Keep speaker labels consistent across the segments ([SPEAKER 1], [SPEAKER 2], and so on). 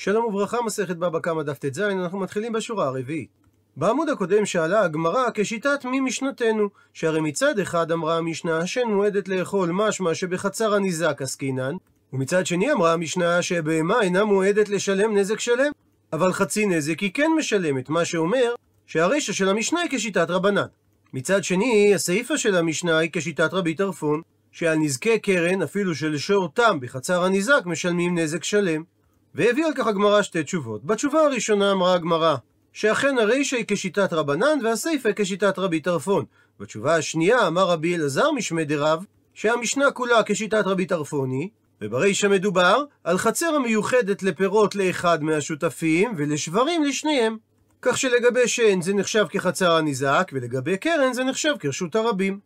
[SPEAKER 1] שלום וברכה, מסכת בבא קמא דף ט"ז, אנחנו מתחילים בשורה הרביעית. בעמוד הקודם שאלה הגמרא כשיטת מי משנתנו, שהרי מצד אחד אמרה המשנה השן מועדת לאכול משמע שבחצר הניזק עסקינן, ומצד שני אמרה המשנה שבהמה אינה מועדת לשלם נזק שלם, אבל חצי נזק היא כן משלמת, מה שאומר שהרישא של המשנה היא כשיטת רבנן. מצד שני, הסיפא של המשנה היא כשיטת רבי טרפון, שעל נזקי קרן, אפילו של שור תם בחצר הניזק, משלמים נזק שלם. והביאה על כך הגמרא שתי תשובות. בתשובה הראשונה אמרה הגמרא שאכן הרישא היא כשיטת רבנן והסיפא כשיטת רבי טרפון. בתשובה השנייה אמר רבי אלעזר משמי דרב שהמשנה כולה כשיטת רבי טרפוני, וברישא מדובר על חצר המיוחדת לפירות לאחד מהשותפים ולשברים לשניהם. כך שלגבי שן זה נחשב כחצר הניזק, ולגבי קרן זה נחשב כרשות הרבים.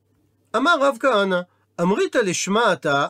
[SPEAKER 1] אמר רב כהנא, אמרית לשמה אתה,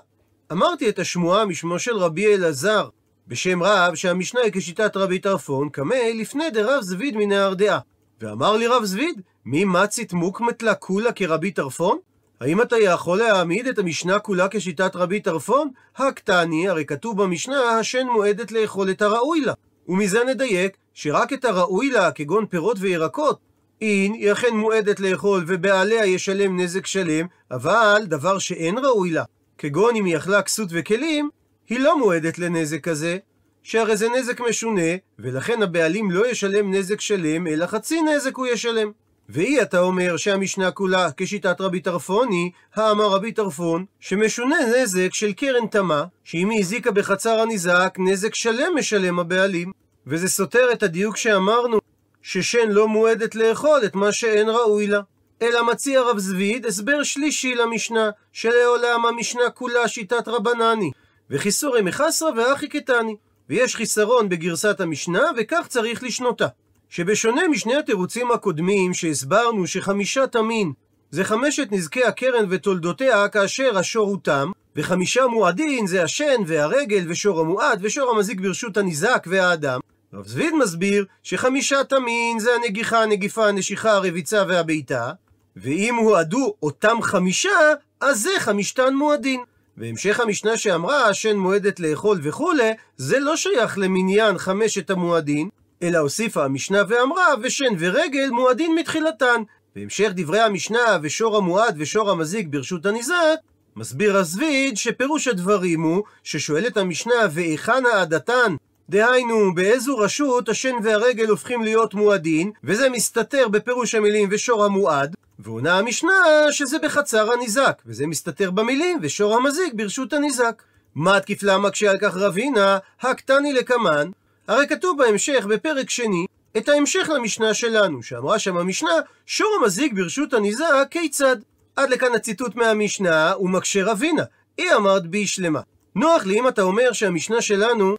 [SPEAKER 1] אמרתי את השמועה משמו של רבי אלעזר, בשם רב שהמשנה היא כשיטת רבי טרפון, קמי לפני דרב זביד מנהר דעה. ואמר לי רב זביד, מי מצית מוקמת לה כולה כרבי טרפון? האם אתה יכול להעמיד את המשנה כולה כשיטת רבי טרפון? הקטני, הרי כתוב במשנה, השן מועדת לאכול את הראוי לה. ומזה נדייק, שרק את הראוי לה, כגון פירות וירקות, אין, היא אכן מועדת לאכול ובעליה ישלם נזק שלם, אבל דבר שאין ראוי לה, כגון אם היא אכלה כסות וכלים, היא לא מועדת לנזק כזה, שהרי זה נזק משונה, ולכן הבעלים לא ישלם נזק שלם, אלא חצי נזק הוא ישלם. ואי אתה אומר שהמשנה כולה כשיטת רבי טרפוני, האמר רבי טרפון, שמשונה נזק של קרן תמה, שאם היא הזיקה בחצר הניזק, נזק שלם משלם הבעלים. וזה סותר את הדיוק שאמרנו, ששן לא מועדת לאכול את מה שאין ראוי לה. אלא מציע רב זביד הסבר שלישי למשנה, שלעולם המשנה כולה שיטת רבנני, וחיסורי מחסרא ואחי קטני. ויש חיסרון בגרסת המשנה, וכך צריך לשנותה. שבשונה משני התירוצים הקודמים שהסברנו שחמישה תמין זה חמשת נזקי הקרן ותולדותיה כאשר השור הוא תם, וחמישה מועדין זה השן והרגל ושור המועד ושור המזיק ברשות הניזק והאדם. רב זביד מסביר שחמישה תמין זה הנגיחה, הנגיפה, הנשיכה, הרביצה והבעיטה, ואם הועדו אותם חמישה, אז זה חמישתן מועדין. והמשך המשנה שאמרה השן מועדת לאכול וכולי, זה לא שייך למניין חמשת המועדין, אלא הוסיפה המשנה ואמרה, ושן ורגל מועדין מתחילתן. בהמשך דברי המשנה, ושור המועד ושור המזיק ברשות הניזק, מסביר הזביד שפירוש הדברים הוא, ששואלת המשנה, והיכן העדתן? דהיינו, באיזו רשות השן והרגל הופכים להיות מועדין, וזה מסתתר בפירוש המילים ושור המועד, ועונה המשנה שזה בחצר הניזק, וזה מסתתר במילים ושור המזיק ברשות הניזק. מה תקיף למה כשעל כך רבינה, הקטני לקמן, הרי כתוב בהמשך, בפרק שני, את ההמשך למשנה שלנו, שאמרה שם המשנה, שור המזיק ברשות הניזק, כיצד? עד לכאן הציטוט מהמשנה, ומקשה רבינה. היא אמרת בי שלמה. נוח לי אם אתה אומר שהמשנה שלנו,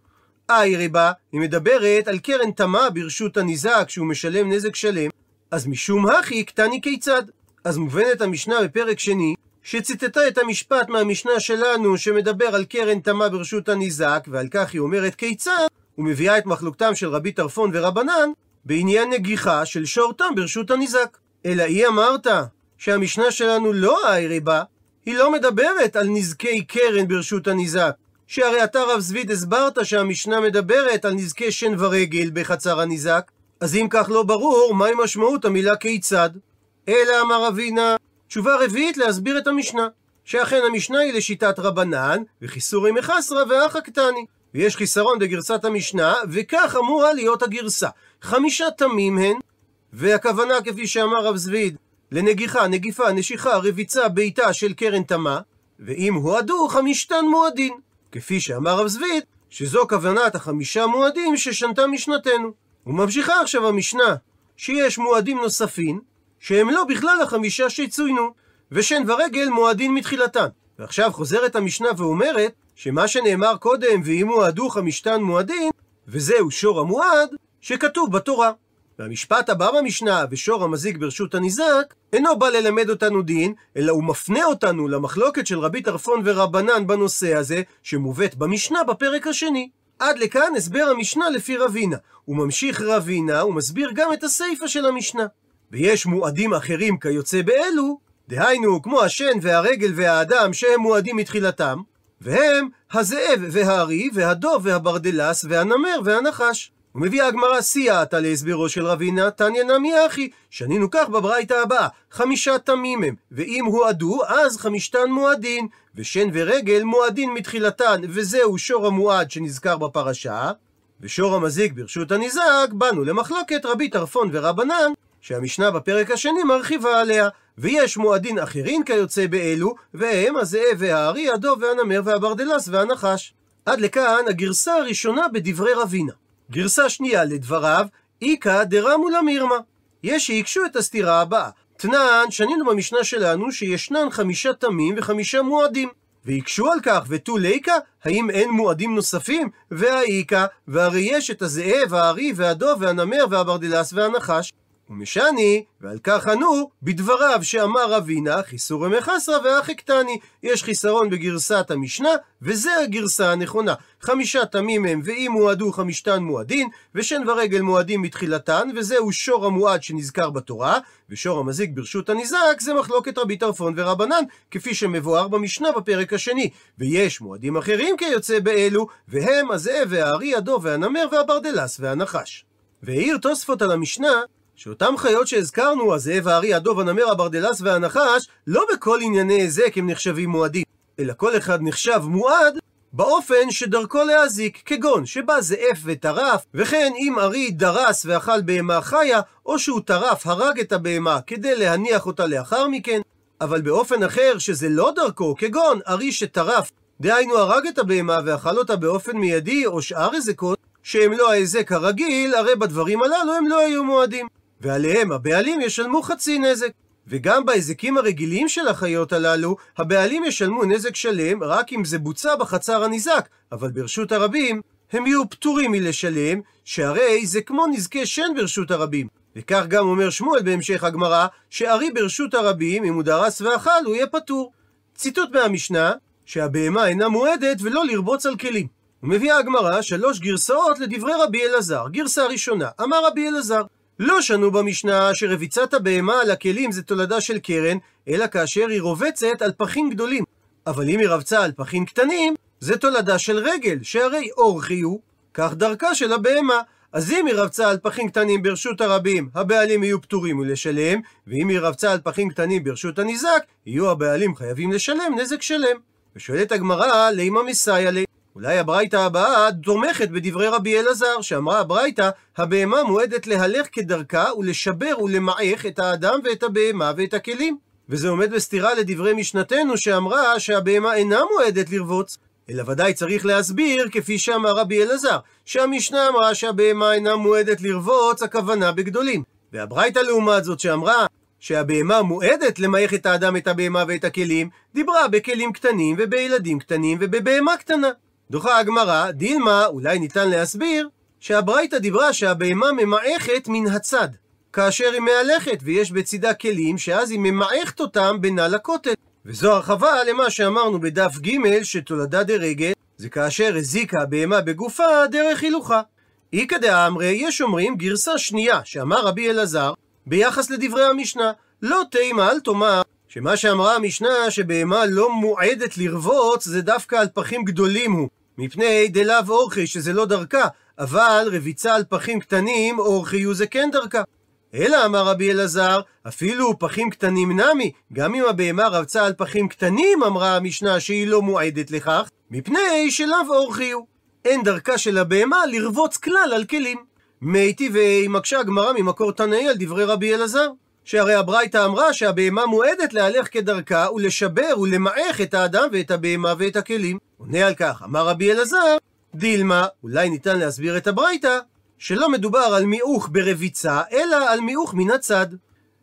[SPEAKER 1] אי ריבה, היא מדברת על קרן תמה ברשות הניזק, שהוא משלם נזק שלם, אז משום הכי קטני כיצד? אז מובנת המשנה בפרק שני, שציטטה את המשפט מהמשנה שלנו שמדבר על קרן תמה ברשות הניזק, ועל כך היא אומרת כיצד, ומביאה את מחלוקתם של רבי טרפון ורבנן בעניין נגיחה של שור תם ברשות הניזק. אלא היא אמרת שהמשנה שלנו לא האיירי בה, היא לא מדברת על נזקי קרן ברשות הניזק. שהרי אתה רב זביד הסברת שהמשנה מדברת על נזקי שן ורגל בחצר הניזק, אז אם כך לא ברור, מהי משמעות המילה כיצד? אלא אמר אבינה, תשובה רביעית להסביר את המשנה, שאכן המשנה היא לשיטת רבנן, וחיסורי מחסרא ואחא קטני. ויש חיסרון בגרסת המשנה, וכך אמורה להיות הגרסה. חמישה תמים הן, והכוונה כפי שאמר רב זביד, לנגיחה, נגיפה, נשיכה, רביצה, בעיטה של קרן תמה, ואם הועדו חמישתן מועדין. כפי שאמר רב זביד, שזו כוונת החמישה מועדים ששנתה משנתנו. וממשיכה עכשיו המשנה, שיש מועדים נוספים, שהם לא בכלל החמישה שצוינו, ושן ורגל מועדין מתחילתן. ועכשיו חוזרת המשנה ואומרת, שמה שנאמר קודם, ואם הועדו חמישתן מועדין, וזהו שור המועד, שכתוב בתורה. והמשפט הבא במשנה, ושור המזיק ברשות הניזק, אינו בא ללמד אותנו דין, אלא הוא מפנה אותנו למחלוקת של רבי טרפון ורבנן בנושא הזה, שמובאת במשנה בפרק השני. עד לכאן הסבר המשנה לפי רבינה. הוא ממשיך רבינה ומסביר גם את הסיפא של המשנה. ויש מועדים אחרים כיוצא באלו, דהיינו כמו השן והרגל והאדם שהם מועדים מתחילתם, והם הזאב והארי והדוב והברדלס והנמר והנחש. ומביאה הגמרא סייעתא להסברו של רבינה, תניא נמי אחי, שנינו כך בברייתא הבאה, חמישה תמים הם, ואם הועדו, אז חמישתן מועדין, ושן ורגל מועדין מתחילתן, וזהו שור המועד שנזכר בפרשה, ושור המזיק ברשות הניזק, באנו למחלוקת רבי טרפון ורבנן, שהמשנה בפרק השני מרחיבה עליה, ויש מועדין אחרים כיוצא באלו, והם הזאב והארי, הדוב והנמר והברדלס והנחש. עד לכאן הגרסה הראשונה בדברי רבינה. גרסה שנייה לדבריו, איכא דרמו למירמה. יש שיקשו את הסתירה הבאה. תנן, שנינו במשנה שלנו שישנן חמישה תמים וחמישה מועדים. ויקשו על כך ותו ליקה, האם אין מועדים נוספים? והאיכא, והרי יש את הזאב, הארי, והדוב, והנמר, והברדלס, והנחש. ומשני, ועל כך ענו, בדבריו שאמר רבינה, חיסור מחסרא ואחי קטני. יש חיסרון בגרסת המשנה, וזה הגרסה הנכונה. חמישה תמים הם, ואם מועדו חמישתן מועדין, ושן ורגל מועדים מתחילתן, וזהו שור המועד שנזכר בתורה, ושור המזיק ברשות הניזק, זה מחלוקת רבי טרפון ורבנן, כפי שמבואר במשנה בפרק השני. ויש מועדים אחרים כיוצא באלו, והם הזאב והארי, הדוב והנמר והברדלס והנחש. והעיר תוספות על המשנה, שאותם חיות שהזכרנו, הזאב, הארי, הדוב, הנמר, הברדלס והנחש, לא בכל ענייני היזק הם נחשבים מועדים, אלא כל אחד נחשב מועד באופן שדרכו להזיק, כגון שבא זאף וטרף, וכן אם ארי דרס ואכל בהמה חיה, או שהוא טרף, הרג את הבהמה כדי להניח אותה לאחר מכן, אבל באופן אחר שזה לא דרכו, כגון ארי שטרף, דהיינו הרג את הבהמה ואכל אותה באופן מיידי, או שאר היזקות, שהם לא ההיזק הרגיל, הרי בדברים הללו הם לא היו מועדים. ועליהם הבעלים ישלמו חצי נזק. וגם בהיזקים הרגילים של החיות הללו, הבעלים ישלמו נזק שלם רק אם זה בוצע בחצר הניזק, אבל ברשות הרבים הם יהיו פטורים מלשלם, שהרי זה כמו נזקי שן ברשות הרבים. וכך גם אומר שמואל בהמשך הגמרא, שארי ברשות הרבים, אם הוא דרס ואכל, הוא יהיה פטור. ציטוט מהמשנה, שהבהמה אינה מועדת ולא לרבוץ על כלים. ומביאה הגמרא שלוש גרסאות לדברי רבי אלעזר. גרסה ראשונה, אמר רבי אלעזר, לא שנו במשנה שרביצת הבהמה על הכלים זה תולדה של קרן, אלא כאשר היא רובצת על פחים גדולים. אבל אם היא רבצה על פחים קטנים, זה תולדה של רגל, שהרי אורכי הוא, כך דרכה של הבהמה. אז אם היא רבצה על פחים קטנים ברשות הרבים, הבעלים יהיו פטורים מלשלם, ואם היא רבצה על פחים קטנים ברשות הניזק, יהיו הבעלים חייבים לשלם נזק שלם. ושואלת הגמרא, לימה מסייע לי? אולי הברייתא הבאה תומכת בדברי רבי אלעזר, שאמרה הברייתא, הבהמה מועדת להלך כדרכה ולשבר ולמעך את האדם ואת הבהמה ואת הכלים. וזה עומד בסתירה לדברי משנתנו שאמרה שהבהמה אינה מועדת לרבוץ. אלא ודאי צריך להסביר, כפי שאמר רבי אלעזר, שהמשנה אמרה שהבהמה אינה מועדת לרבוץ, הכוונה בגדולים. והברייתא לעומת זאת שאמרה שהבהמה מועדת למעך את האדם, את הבהמה ואת הכלים, דיברה בכלים קטנים ובילדים קטנים ובבהמה קטנה. דוחה הגמרא, דילמה, אולי ניתן להסביר, שהברייתא דיברה שהבהמה ממעכת מן הצד, כאשר היא מהלכת ויש בצידה כלים, שאז היא ממעכת אותם בינה לכותל. וזו הרחבה למה שאמרנו בדף ג' שתולדה דרגל, זה כאשר הזיקה הבהמה בגופה דרך הילוכה. איכא דאמרי, יש אומרים גרסה שנייה, שאמר רבי אלעזר, ביחס לדברי המשנה, לא תימה אל תאמר שמה שאמרה המשנה שבהמה לא מועדת לרבוץ זה דווקא על פחים גדולים הוא, מפני דלאו אורכי שזה לא דרכה, אבל רביצה על פחים קטנים אורכי הוא זה כן דרכה. אלא אמר רבי אלעזר, אפילו פחים קטנים נמי, גם אם הבהמה רבצה על פחים קטנים, אמרה המשנה שהיא לא מועדת לכך, מפני שלאו אורכי הוא. אין דרכה של הבהמה לרבוץ כלל על כלים. מי טבעי מקשה הגמרא ממקור תנאי על דברי רבי אלעזר. שהרי הברייתא אמרה שהבהמה מועדת להלך כדרכה ולשבר ולמעך את האדם ואת הבהמה ואת הכלים. עונה על כך, אמר רבי אלעזר, דילמה, אולי ניתן להסביר את הברייתא, שלא מדובר על מיעוך ברביצה, אלא על מיעוך מן הצד.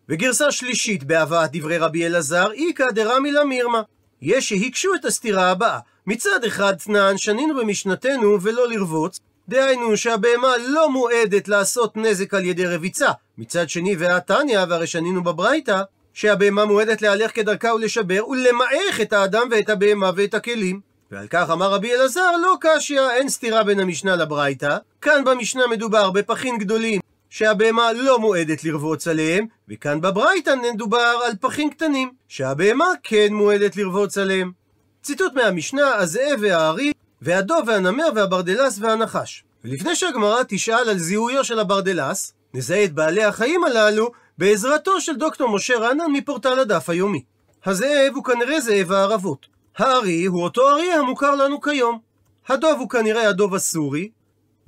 [SPEAKER 1] וגרסה שלישית בהבאת דברי רבי אלעזר, איכא דרמי למירמה. יש שהיקשו את הסתירה הבאה. מצד אחד תנן שנינו במשנתנו ולא לרבוץ, דהיינו שהבהמה לא מועדת לעשות נזק על ידי רביצה. מצד שני, והתניא, והרי שנינו בברייתא, שהבהמה מועדת להלך כדרכה ולשבר ולמעך את האדם ואת הבהמה ואת הכלים. ועל כך אמר רבי אלעזר, לא קשיא, אין סתירה בין המשנה לברייתא. כאן במשנה מדובר בפחים גדולים שהבהמה לא מועדת לרבוץ עליהם, וכאן בברייתא מדובר על פחים קטנים שהבהמה כן מועדת לרבוץ עליהם. ציטוט מהמשנה, הזאב והארי, והדוב והנמר והברדלס והנחש. ולפני שהגמרא תשאל על זיהויו של הברדלס, נזהה את בעלי החיים הללו בעזרתו של דוקטור משה רענן מפורטל הדף היומי. הזאב הוא כנראה זאב הערבות. הארי הוא אותו ארי המוכר לנו כיום. הדוב הוא כנראה הדוב הסורי,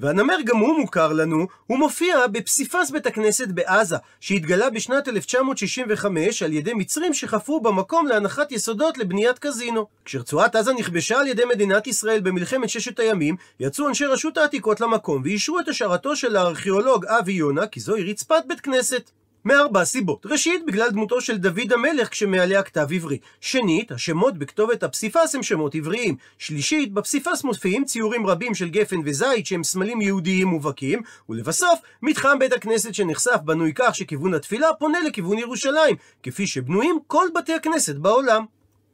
[SPEAKER 1] והנמר גם הוא מוכר לנו, הוא מופיע בפסיפס בית הכנסת בעזה, שהתגלה בשנת 1965 על ידי מצרים שחפרו במקום להנחת יסודות לבניית קזינו. כשרצועת עזה נכבשה על ידי מדינת ישראל במלחמת ששת הימים, יצאו אנשי רשות העתיקות למקום ואישרו את השארתו של הארכיאולוג אבי יונה, כי זוהי רצפת בית כנסת. מארבע סיבות. ראשית, בגלל דמותו של דוד המלך כשמעליה כתב עברי. שנית, השמות בכתובת הפסיפס הם שמות עבריים. שלישית, בפסיפס מופיעים ציורים רבים של גפן וזית שהם סמלים יהודיים מובהקים. ולבסוף, מתחם בית הכנסת שנחשף בנוי כך שכיוון התפילה פונה לכיוון ירושלים, כפי שבנויים כל בתי הכנסת בעולם.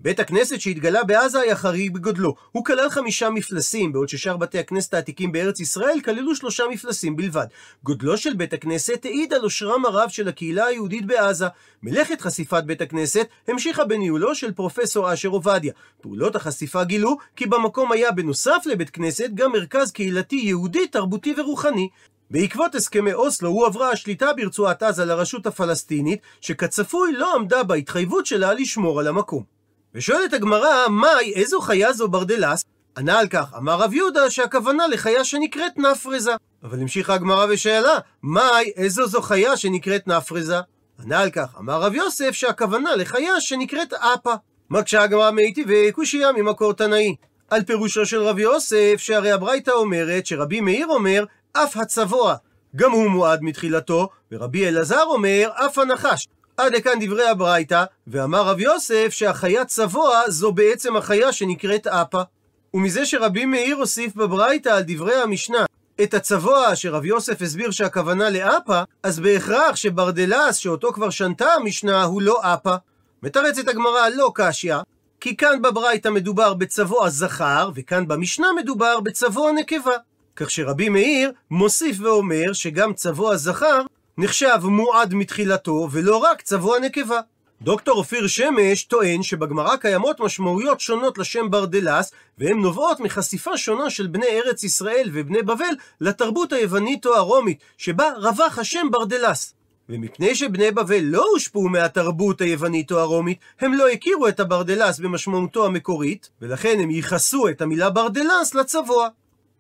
[SPEAKER 1] בית הכנסת שהתגלה בעזה היה חריג בגודלו. הוא כלל חמישה מפלסים, בעוד ששאר בתי הכנסת העתיקים בארץ ישראל כללו שלושה מפלסים בלבד. גודלו של בית הכנסת העיד על עושרם הרב של הקהילה היהודית בעזה. מלאכת חשיפת בית הכנסת המשיכה בניהולו של פרופסור אשר עובדיה. פעולות החשיפה גילו כי במקום היה בנוסף לבית כנסת גם מרכז קהילתי יהודי, תרבותי ורוחני. בעקבות הסכמי אוסלו הועברה השליטה ברצועת עזה לרשות הפלסטינית, שכצפוי לא עמדה בהתחייבות שלה לשמור על המקום. ושואלת הגמרא, מאי, איזו חיה זו ברדלס? ענה על כך, אמר רב יהודה שהכוונה לחיה שנקראת נפרזה. אבל המשיכה הגמרא ושאלה, מאי, איזו זו חיה שנקראת נפרזה? ענה על כך, אמר רב יוסף שהכוונה לחיה שנקראת אפה. מקשה הגמרא מאיתי וקושייה ממקור תנאי. על פירושו של רב יוסף, שהרי הברייתא אומרת שרבי מאיר אומר, אף הצבוע. גם הוא מועד מתחילתו, ורבי אלעזר אומר, אף הנחש. עד לכאן דברי הברייתא, ואמר רב יוסף שהחיה צבוע זו בעצם החיה שנקראת אפה. ומזה שרבי מאיר הוסיף בברייתא על דברי המשנה את הצבוע שרב יוסף הסביר שהכוונה לאפה, אז בהכרח שברדלס שאותו כבר שנתה המשנה הוא לא אפה. מתרצת הגמרא לא קשיא, כי כאן בברייתא מדובר בצבוע זכר, וכאן במשנה מדובר בצבוע נקבה. כך שרבי מאיר מוסיף ואומר שגם צבוע זכר נחשב מועד מתחילתו, ולא רק צבוע נקבה. דוקטור אופיר שמש טוען שבגמרא קיימות משמעויות שונות לשם ברדלס, והן נובעות מחשיפה שונה של בני ארץ ישראל ובני בבל לתרבות היוונית או הרומית, שבה רווח השם ברדלס. ומפני שבני בבל לא הושפעו מהתרבות היוונית או הרומית, הם לא הכירו את הברדלס במשמעותו המקורית, ולכן הם ייחסו את המילה ברדלס לצבוע.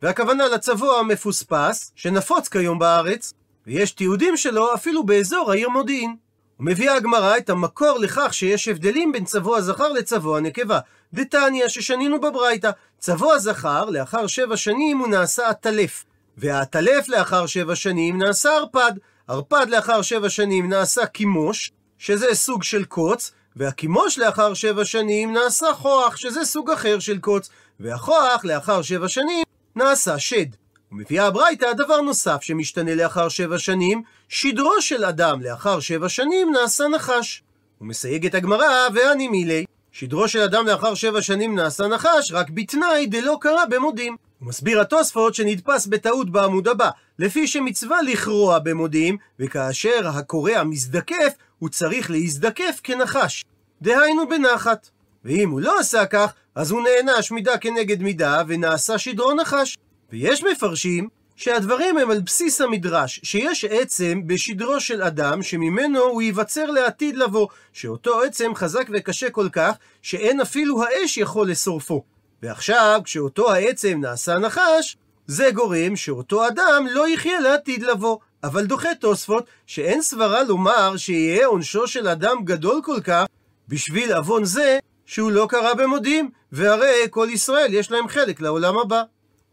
[SPEAKER 1] והכוונה לצבוע המפוספס, שנפוץ כיום בארץ, ויש תיעודים שלו אפילו באזור העיר מודיעין. ומביאה הגמרא את המקור לכך שיש הבדלים בין צבוע זכר לצבוע נקבה. דתניא ששנינו בברייתא, צבוע זכר לאחר שבע שנים הוא נעשה עטלף, והעטלף לאחר שבע שנים נעשה ערפד, ערפד לאחר שבע שנים נעשה קימוש, שזה סוג של קוץ, והקימוש לאחר שבע שנים נעשה כוח, שזה סוג אחר של קוץ, והכוח לאחר שבע שנים נעשה שד. ומביאה הברייתא דבר נוסף שמשתנה לאחר שבע שנים, שדרו של אדם לאחר שבע שנים נעשה נחש. ומסייגת הגמרא, ואני מילי, שדרו של אדם לאחר שבע שנים נעשה נחש, רק בתנאי דלא קרה במודים. ומסביר התוספות שנדפס בטעות בעמוד הבא, לפי שמצווה לכרוע במודים, וכאשר הקורע מזדקף, הוא צריך להזדקף כנחש. דהיינו בנחת. ואם הוא לא עשה כך, אז הוא נענש מידה כנגד מידה, ונעשה שדרו נחש. ויש מפרשים שהדברים הם על בסיס המדרש, שיש עצם בשדרו של אדם שממנו הוא ייווצר לעתיד לבוא, שאותו עצם חזק וקשה כל כך, שאין אפילו האש יכול לשורפו. ועכשיו, כשאותו העצם נעשה נחש, זה גורם שאותו אדם לא יחיה לעתיד לבוא. אבל דוחה תוספות שאין סברה לומר שיהיה עונשו של אדם גדול כל כך בשביל עוון זה שהוא לא קרא במודים, והרי כל ישראל יש להם חלק לעולם הבא.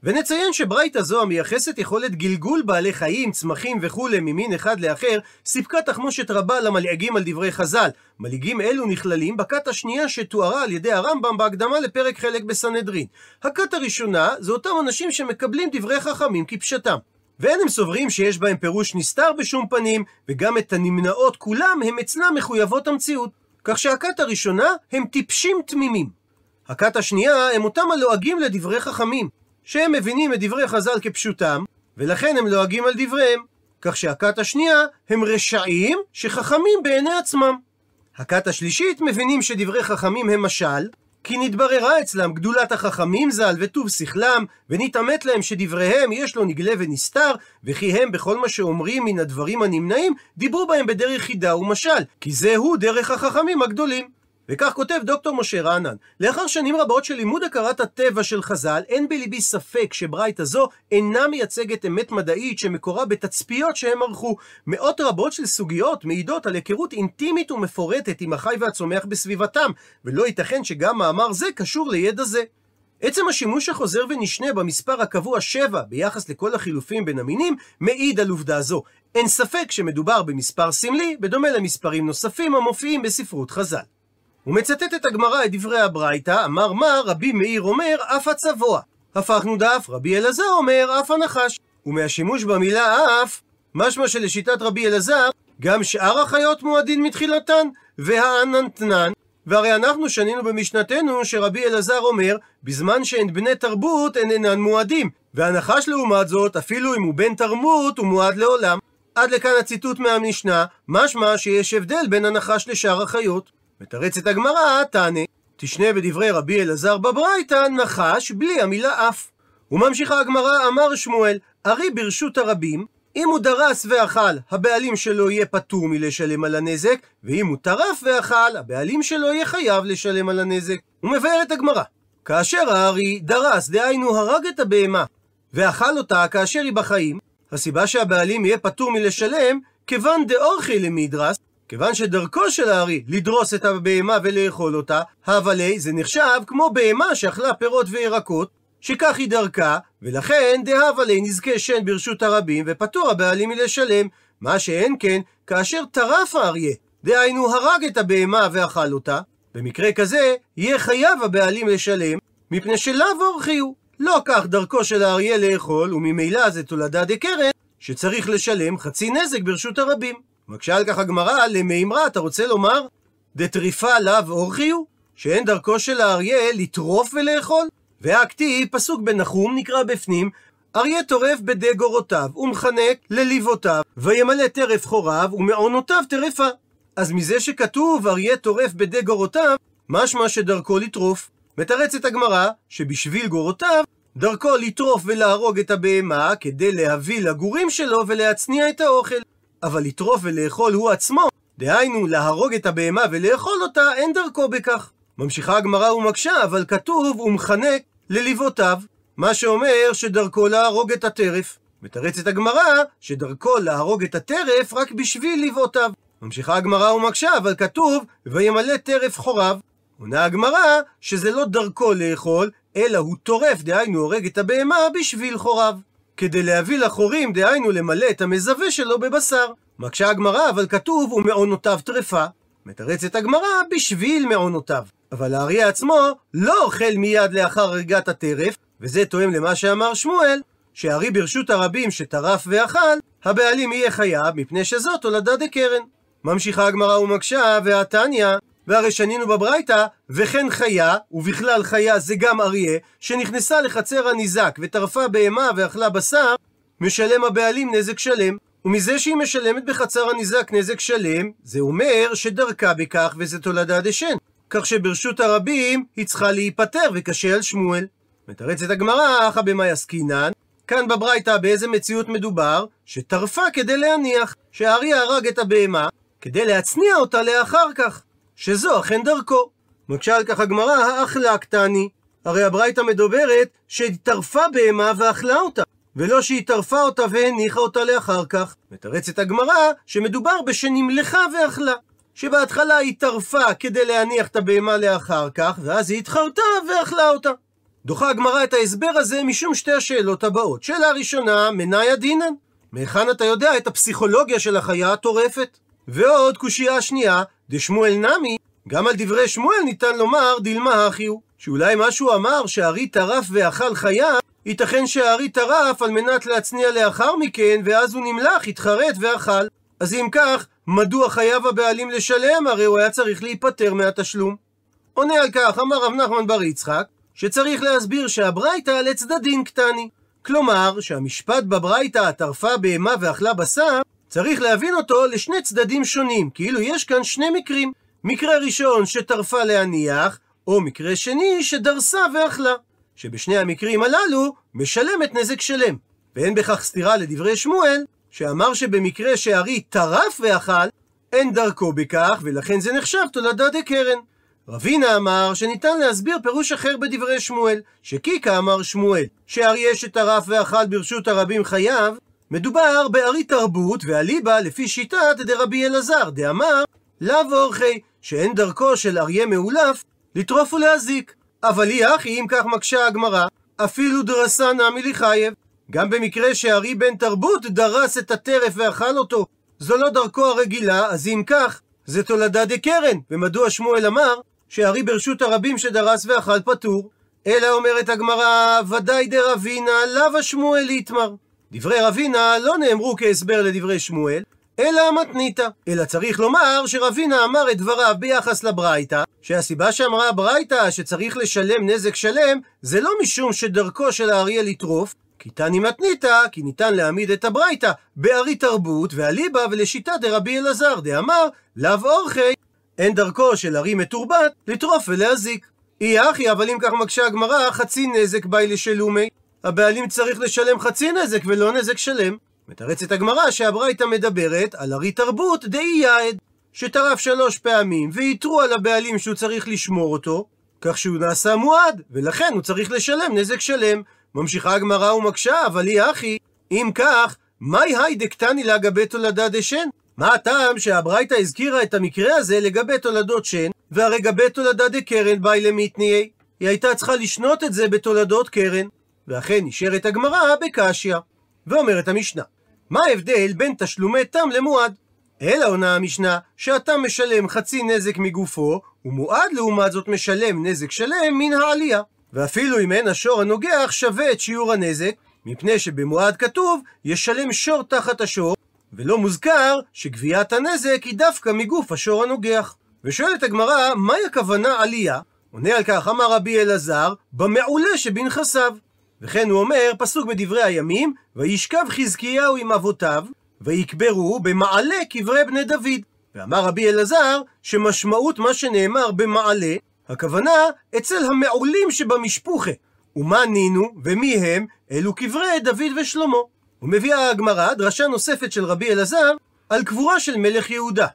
[SPEAKER 1] ונציין שברייתא זו המייחסת יכולת גלגול בעלי חיים, צמחים וכולי ממין אחד לאחר, סיפקה תחמושת רבה למלעגים על דברי חז"ל. מלעיגים אלו נכללים בכת השנייה שתוארה על ידי הרמב"ם בהקדמה לפרק חלק בסנהדרין. הכת הראשונה זה אותם אנשים שמקבלים דברי חכמים כפשטם. ואין הם סוברים שיש בהם פירוש נסתר בשום פנים, וגם את הנמנעות כולם הם אצלם מחויבות המציאות. כך שהכת הראשונה הם טיפשים תמימים. הכת השנייה הם אותם הלועגים לדברי חכמים. שהם מבינים את דברי חז"ל כפשוטם, ולכן הם לועגים על דבריהם. כך שהכת השנייה הם רשעים שחכמים בעיני עצמם. הכת השלישית מבינים שדברי חכמים הם משל, כי נתבררה אצלם גדולת החכמים ז"ל וטוב שכלם, ונתעמת להם שדבריהם יש לו נגלה ונסתר, וכי הם בכל מה שאומרים מן הדברים הנמנעים, דיברו בהם בדרך חידה ומשל, כי זהו דרך החכמים הגדולים. וכך כותב דוקטור משה רענן, לאחר שנים רבות של לימוד הכרת הטבע של חז"ל, אין בליבי ספק שברייתא זו אינה מייצגת אמת מדעית שמקורה בתצפיות שהם ערכו. מאות רבות של סוגיות מעידות על היכרות אינטימית ומפורטת עם החי והצומח בסביבתם, ולא ייתכן שגם מאמר זה קשור לידע זה. עצם השימוש החוזר ונשנה במספר הקבוע 7 ביחס לכל החילופים בין המינים, מעיד על עובדה זו. אין ספק שמדובר במספר סמלי, בדומה למספרים נוספים המופיעים בספרות חז"ל. ומצטטת הגמרא את דברי הברייתא, אמר מה רבי מאיר אומר אף הצבוע. הפכנו דף, רבי אלעזר אומר אף הנחש. ומהשימוש במילה אף, משמע שלשיטת רבי אלעזר, גם שאר החיות מועדין מתחילתן, והעננתנן. והרי אנחנו שנינו במשנתנו שרבי אלעזר אומר, בזמן שהן בני תרבות הן אינן מועדים, והנחש לעומת זאת, אפילו אם הוא בן תרמות, הוא מועד לעולם. עד לכאן הציטוט מהמשנה, משמע שיש הבדל בין הנחש לשאר החיות. מתרצת הגמרא, תענה, תשנה בדברי רבי אלעזר בברייתא, נחש בלי המילה אף. וממשיכה הגמרא, אמר שמואל, ארי ברשות הרבים, אם הוא דרס ואכל, הבעלים שלו יהיה פטור מלשלם על הנזק, ואם הוא טרף ואכל, הבעלים שלו יהיה חייב לשלם על הנזק. הוא מבאר את הגמרא. כאשר הארי דרס, דהיינו הרג את הבהמה, ואכל אותה כאשר היא בחיים, הסיבה שהבעלים יהיה פטור מלשלם, כיוון דאורחי למדרס, כיוון שדרכו של הארי לדרוס את הבהמה ולאכול אותה, הבלי זה נחשב כמו בהמה שאכלה פירות וירקות, שכך היא דרכה, ולכן דהבלי נזכה שן ברשות הרבים, ופטור הבעלים מלשלם, מה שאין כן, כאשר טרף האריה, דהיינו הרג את הבהמה ואכל אותה, במקרה כזה, יהיה חייב הבעלים לשלם, מפני שלאו אורחי הוא. לא כך דרכו של האריה לאכול, וממילא זה תולדה דקרן, שצריך לשלם חצי נזק ברשות הרבים. מקשה על כך הגמרא, למימרא, אתה רוצה לומר, דטריפה לאו אורחי הוא? שאין דרכו של האריה לטרוף ולאכול? והכתיב, פסוק בנחום, נקרא בפנים, אריה טורף בדי גורותיו, ומחנק לליבותיו, וימלא טרף חוריו, ומעונותיו טרפה. אז מזה שכתוב אריה טורף בדי גורותיו, משמע שדרכו לטרוף. מתרצת הגמרא, שבשביל גורותיו, דרכו לטרוף ולהרוג את הבהמה, כדי להביא לגורים שלו ולהצניע את האוכל. אבל לטרוף ולאכול הוא עצמו, דהיינו להרוג את הבהמה ולאכול אותה, אין דרכו בכך. ממשיכה הגמרא ומקשה, אבל כתוב ומחנק לליבותיו, מה שאומר שדרכו להרוג את הטרף. מתרצת הגמרא שדרכו להרוג את הטרף רק בשביל לבעותיו. ממשיכה הגמרא ומקשה, אבל כתוב וימלא טרף חוריו. עונה הגמרא שזה לא דרכו לאכול, אלא הוא טורף, דהיינו הורג את הבהמה בשביל חוריו. כדי להביא לחורים, דהיינו למלא את המזווה שלו בבשר. מקשה הגמרא, אבל כתוב ומעונותיו טרפה. מתרצת הגמרא בשביל מעונותיו. אבל האריה עצמו לא אוכל מיד לאחר הריגת הטרף, וזה תואם למה שאמר שמואל, שהארי ברשות הרבים שטרף ואכל, הבעלים יהיה חייב, מפני שזאת תולדה דקרן. ממשיכה הגמרא ומקשה, והתניא, והרי שנינו בברייתא, וכן חיה, ובכלל חיה זה גם אריה, שנכנסה לחצר הניזק וטרפה בהמה ואכלה בשר, משלם הבעלים נזק שלם. ומזה שהיא משלמת בחצר הניזק נזק שלם, זה אומר שדרכה בכך וזה תולדה דשן. כך שברשות הרבים היא צריכה להיפטר וקשה על שמואל. מתרצת הגמרא, אחא במאי עסקינן, כאן בברייתא באיזה מציאות מדובר? שטרפה כדי להניח, שהאריה הרג את הבהמה, כדי להצניע אותה לאחר כך, שזו אכן דרכו. מקשה על כך הגמרא, האכלה קטני. הרי הברייתא מדוברת שהיא טרפה בהמה ואכלה אותה, ולא שהיא טרפה אותה והניחה אותה לאחר כך. מתרצת הגמרא שמדובר בשנמלכה ואכלה. שבהתחלה היא טרפה כדי להניח את הבהמה לאחר כך, ואז היא התחרתה ואכלה אותה. דוחה הגמרא את ההסבר הזה משום שתי השאלות הבאות. שאלה ראשונה, מניה דינן? מהיכן אתה יודע את הפסיכולוגיה של החיה הטורפת? ועוד קושייה שנייה, דשמואל נמי, גם על דברי שמואל ניתן לומר דילמה הכי הוא. שאולי מה שהוא אמר שהארי טרף ואכל חיה, ייתכן שהארי טרף על מנת להצניע לאחר מכן, ואז הוא נמלח, התחרט ואכל. אז אם כך, מדוע חייב הבעלים לשלם? הרי הוא היה צריך להיפטר מהתשלום. עונה על כך, אמר רב נחמן בר יצחק, שצריך להסביר שהברייתא לצדדין קטני. כלומר, שהמשפט בברייתא טרפה בהמה ואכלה בשר, צריך להבין אותו לשני צדדים שונים, כאילו יש כאן שני מקרים. מקרה ראשון שטרפה להניח, או מקרה שני שדרסה ואכלה, שבשני המקרים הללו משלמת נזק שלם. ואין בכך סתירה לדברי שמואל, שאמר שבמקרה שהארי טרף ואכל, אין דרכו בכך, ולכן זה נחשב תולדה דקרן. רבינה אמר שניתן להסביר פירוש אחר בדברי שמואל, שקיקה אמר שמואל, שאריה שטרף ואכל ברשות הרבים חייב, מדובר בארי תרבות ואליבא לפי שיטת דרבי אלעזר, דאמר לאו אורחי, שאין דרכו של אריה מאולף לטרוף ולהזיק. אבל היא אחי, אם כך מקשה הגמרא, אפילו דרסה נמי לחייב. גם במקרה שארי בן תרבות דרס את הטרף ואכל אותו, זו לא דרכו הרגילה, אז אם כך, זה תולדה דקרן. ומדוע שמואל אמר שארי ברשות הרבים שדרס ואכל פטור? אלא אומרת הגמרא, ודאי דרבינה לאו השמואל ליתמר. דברי רבינה לא נאמרו כהסבר לדברי שמואל, אלא המתניתא. אלא צריך לומר שרבינה אמר את דבריו ביחס לברייתא, שהסיבה שאמרה הברייתא שצריך לשלם נזק שלם, זה לא משום שדרכו של האריה לטרוף, כי תני מתניתא, כי ניתן להעמיד את הברייתא בארי תרבות ואליבא ולשיטה דרבי אלעזר, דאמר, לאו אורחי, אין דרכו של ארי מתורבת לטרוף ולהזיק. אי אחי, אבל אם כך מקשה הגמרא, חצי נזק באי לשלומי. הבעלים צריך לשלם חצי נזק ולא נזק שלם. מתרצת הגמרא שהברייתא מדברת על ארי תרבות דאי יעד, שטרף שלוש פעמים, ויתרו על הבעלים שהוא צריך לשמור אותו, כך שהוא נעשה מועד, ולכן הוא צריך לשלם נזק שלם. ממשיכה הגמרא ומקשה, אבל היא אחי, אם כך, מאי היי דקטני לגבי תולדה דשן? מה הטעם שהברייתא הזכירה את המקרה הזה לגבי תולדות שן, והרי גבי תולדה דקרן באי למיתניהי? היא הייתה צריכה לשנות את זה בתולדות קרן. ואכן נשארת הגמרא בקשיא. ואומרת המשנה, מה ההבדל בין תשלומי תם למועד? אלא עונה המשנה, שהתם משלם חצי נזק מגופו, ומועד לעומת זאת משלם נזק שלם מן העלייה. ואפילו אם אין השור הנוגח שווה את שיעור הנזק, מפני שבמועד כתוב, ישלם שור תחת השור, ולא מוזכר שגביית הנזק היא דווקא מגוף השור הנוגח. ושואלת הגמרא, מהי הכוונה עלייה? עונה על כך אמר רבי אלעזר, במעולה שבנכסיו. וכן הוא אומר, פסוק בדברי הימים, וישכב חזקיהו עם אבותיו, ויקברו במעלה קברי בני דוד. ואמר רבי אלעזר, שמשמעות מה שנאמר במעלה, הכוונה אצל המעולים שבמשפוחה. ומה נינו, ומי הם? אלו קברי דוד ושלמה. ומביאה הגמרא דרשה נוספת של רבי אלעזר על קבורה של מלך יהודה,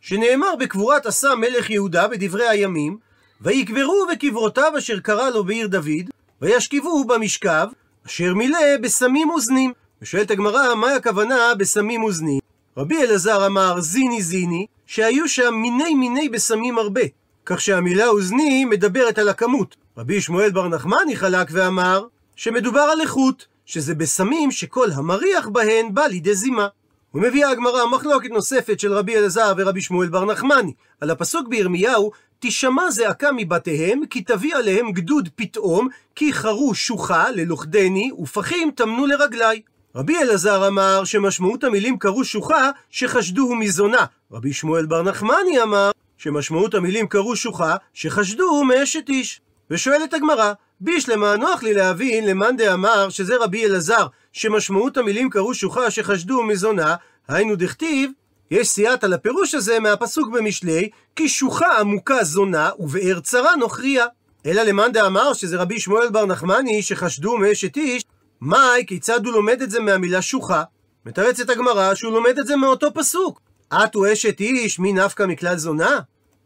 [SPEAKER 1] שנאמר בקבורת עשה מלך יהודה בדברי הימים, ויקברו בקברותיו אשר קרא לו בעיר דוד, וישכבו במשכב, אשר מילא בסמים אוזנים. ושואלת הגמרא, מה הכוונה בסמים אוזנים? רבי אלעזר אמר זיני זיני, שהיו שם מיני מיני בסמים הרבה, כך שהמילה אוזני מדברת על הכמות. רבי שמואל בר נחמני חלק ואמר שמדובר על איכות, שזה בסמים שכל המריח בהן בא לידי זימה. ומביאה הגמרא מחלוקת נוספת של רבי אלעזר ורבי שמואל בר נחמני, על הפסוק בירמיהו, תשמע זעקה מבתיהם, כי תביא עליהם גדוד פתאום, כי חרו שוחה ללוכדני, ופחים טמנו לרגלי. רבי אלעזר אמר שמשמעות המילים קרו שוחה, שחשדוהו מזונה. רבי שמואל בר נחמני אמר שמשמעות המילים קרו שוחה, שחשדוהו מאשת איש. ושואלת הגמרא, בישלמה נוח לי להבין למאן דאמר שזה רבי אלעזר, שמשמעות המילים קרו שוחה שחשדו מזונה, היינו דכתיב, יש סייעתא לפירוש הזה מהפסוק במשלי, כי שוחה עמוקה זונה ובאר צרה נוכריה. אלא למאן דאמר שזה רבי שמואל בר נחמני שחשדו מאשת איש, מאי, כיצד הוא לומד את זה מהמילה שוחה? מתרצת הגמרא שהוא לומד את זה מאותו פסוק. אתו אשת איש, מי נפקא מכלל זונה?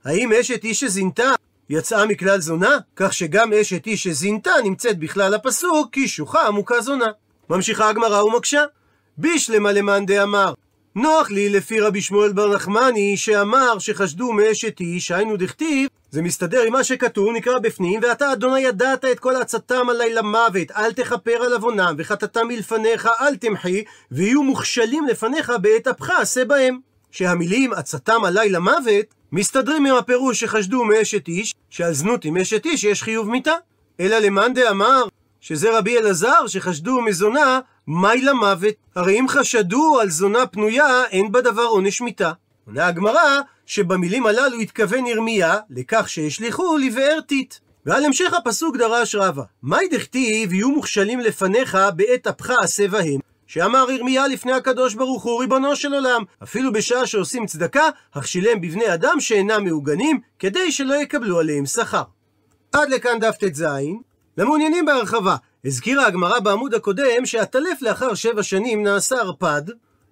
[SPEAKER 1] האם אשת איש שזינתה יצאה מכלל זונה? כך שגם אשת איש שזינתה נמצאת בכלל הפסוק, כי שוחה עמוקה זונה. ממשיכה הגמרא ומקשה. בישלמה למאן דאמר, נוח לי לפי רבי שמואל בר נחמני, שאמר שחשדו מאשת איש, היינו דכתיב, זה מסתדר עם מה שכתוב, נקרא בפנים, ואתה אדוני ידעת את כל עצתם עלי למוות, אל תכפר על עוונם, וחטאתם מלפניך אל תמחי, ויהיו מוכשלים לפניך בעת אפך עשה בהם. שהמילים עצתם עלי למוות, מסתדרים עם הפירוש שחשדו מאשת איש, שעל זנות עם אשת איש יש חיוב מיתה. אלא למאן דאמר שזה רבי אלעזר שחשדו מזונה, מהי למוות? הרי אם חשדו על זונה פנויה, אין בדבר עונש מיתה. עונה הגמרא, שבמילים הללו התכוון ירמיה, לכך שהשליכו לבאר טיט. ועל המשך הפסוק דרש רבא, מהי דכתיב יהיו מוכשלים לפניך בעת אפך עשה בהם? שאמר ירמיה לפני הקדוש ברוך הוא ריבונו של עולם, אפילו בשעה שעושים צדקה, הכשילם בבני אדם שאינם מעוגנים, כדי שלא יקבלו עליהם שכר. עד לכאן דף ט"ז. למעוניינים בהרחבה, הזכירה הגמרא בעמוד הקודם שהטלף לאחר שבע שנים נעשה ערפד,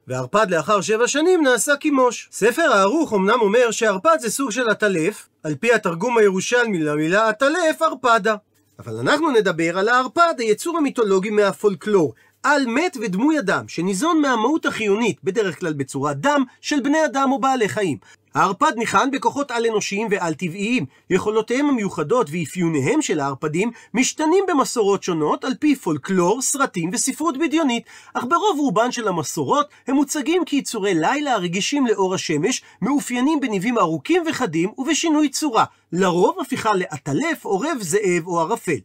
[SPEAKER 1] וערפד לאחר שבע שנים נעשה קימוש. ספר הערוך אמנם אומר שערפד זה סוג של עטלף, על פי התרגום הירושלמי למילה עטלף, ערפדה. אבל אנחנו נדבר על הערפד, היצור המיתולוגי מהפולקלור, על מת ודמוי אדם, שניזון מהמהות החיונית, בדרך כלל בצורת דם, של בני אדם או בעלי חיים. הערפד ניחן בכוחות על-אנושיים ועל-טבעיים. יכולותיהם המיוחדות ואפיוניהם של הערפדים משתנים במסורות שונות על פי פולקלור, סרטים וספרות בדיונית, אך ברוב רובן של המסורות הם מוצגים כיצורי לילה הרגישים לאור השמש, מאופיינים בניבים ארוכים וחדים ובשינוי צורה, לרוב הפיכה לעטלף, עורב, זאב או ערפל.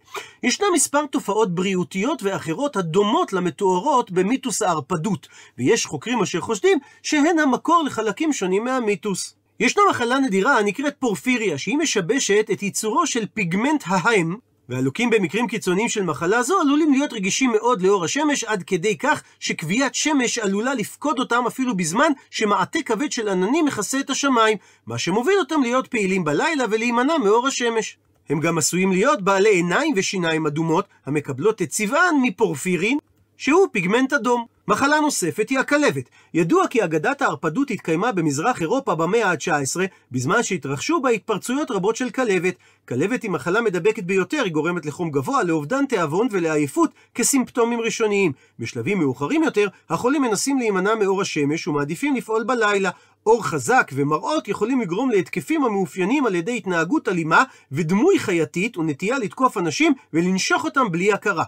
[SPEAKER 1] ישנם מספר תופעות בריאותיות ואחרות הדומות למתוארות במיתוס הערפדות, ויש חוקרים אשר חושדים שהן המקור לחלקים שונים מהמיתוס. ישנה מחלה נדירה הנקראת פורפיריה, שהיא משבשת את ייצורו של פיגמנט ההיים, והלוקים במקרים קיצוניים של מחלה זו עלולים להיות רגישים מאוד לאור השמש, עד כדי כך שכביית שמש עלולה לפקוד אותם אפילו בזמן שמעטה כבד של עננים מכסה את השמיים, מה שמוביל אותם להיות פעילים בלילה ולהימנע מאור השמש. הם גם עשויים להיות בעלי עיניים ושיניים אדומות, המקבלות את צבען מפורפירין, שהוא פיגמנט אדום. מחלה נוספת היא הכלבת. ידוע כי אגדת הערפדות התקיימה במזרח אירופה במאה ה-19, בזמן שהתרחשו בה התפרצויות רבות של כלבת. כלבת היא מחלה מדבקת ביותר, היא גורמת לחום גבוה, לאובדן תיאבון ולעייפות כסימפטומים ראשוניים. בשלבים מאוחרים יותר, החולים מנסים להימנע מאור השמש ומעדיפים לפעול בלילה. אור חזק ומראות יכולים לגרום להתקפים המאופיינים על ידי התנהגות אלימה ודמוי חייתית ונטייה לתקוף אנשים ולנשוך אותם בלי הכרה.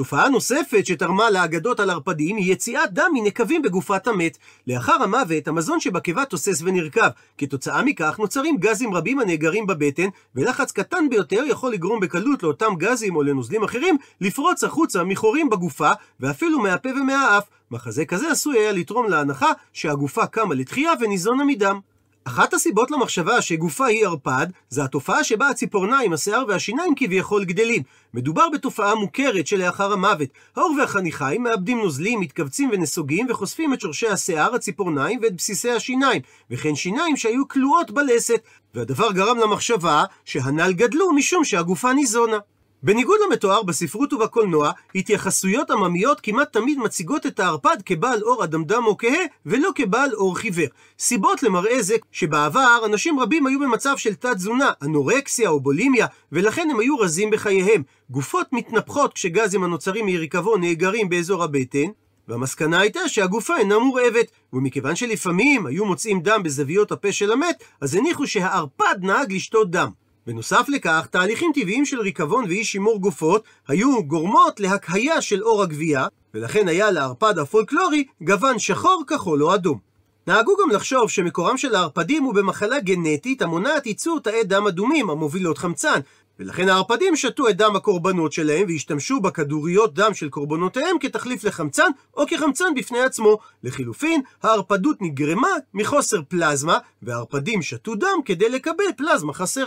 [SPEAKER 1] תופעה נוספת שתרמה לאגדות על ערפדים היא יציאת דם מנקבים בגופת המת. לאחר המוות, המזון שבקיבה תוסס ונרקב. כתוצאה מכך נוצרים גזים רבים הנאגרים בבטן, ולחץ קטן ביותר יכול לגרום בקלות לאותם גזים או לנוזלים אחרים לפרוץ החוצה מחורים בגופה, ואפילו מהפה ומהאף. מחזה כזה עשוי היה לתרום להנחה שהגופה קמה לתחייה וניזונה מדם. אחת הסיבות למחשבה שגופה היא ערפד, זה התופעה שבה הציפורניים, השיער והשיניים כביכול גדלים. מדובר בתופעה מוכרת שלאחר המוות. העור והחניכיים מאבדים נוזלים, מתכווצים ונסוגים, וחושפים את שורשי השיער, הציפורניים ואת בסיסי השיניים, וכן שיניים שהיו כלואות בלסת. והדבר גרם למחשבה שהנ"ל גדלו משום שהגופה ניזונה. בניגוד למתואר בספרות ובקולנוע, התייחסויות עממיות כמעט תמיד מציגות את הערפד כבעל אור אדמדם או כהה, ולא כבעל אור חיוור. סיבות למראה זה שבעבר אנשים רבים היו במצב של תת-תזונה, אנורקסיה או בולימיה, ולכן הם היו רזים בחייהם. גופות מתנפחות כשגזים הנוצרים מיריקבון נאגרים באזור הבטן, והמסקנה הייתה שהגופה אינה מורעבת, ומכיוון שלפעמים היו מוצאים דם בזוויות הפה של המת, אז הניחו שהערפד נהג לשתות דם. בנוסף לכך, תהליכים טבעיים של ריקבון ואי שימור גופות היו גורמות להקהיה של אור הגבייה, ולכן היה לערפד הפולקלורי גוון שחור, כחול או אדום. נהגו גם לחשוב שמקורם של הערפדים הוא במחלה גנטית המונעת ייצור תאי דם אדומים המובילות חמצן, ולכן הערפדים שתו את דם הקורבנות שלהם והשתמשו בכדוריות דם של קורבנותיהם כתחליף לחמצן או כחמצן בפני עצמו. לחילופין, הערפדות נגרמה מחוסר פלזמה, והערפדים שתו דם כדי לקבל פלזמה חסרה.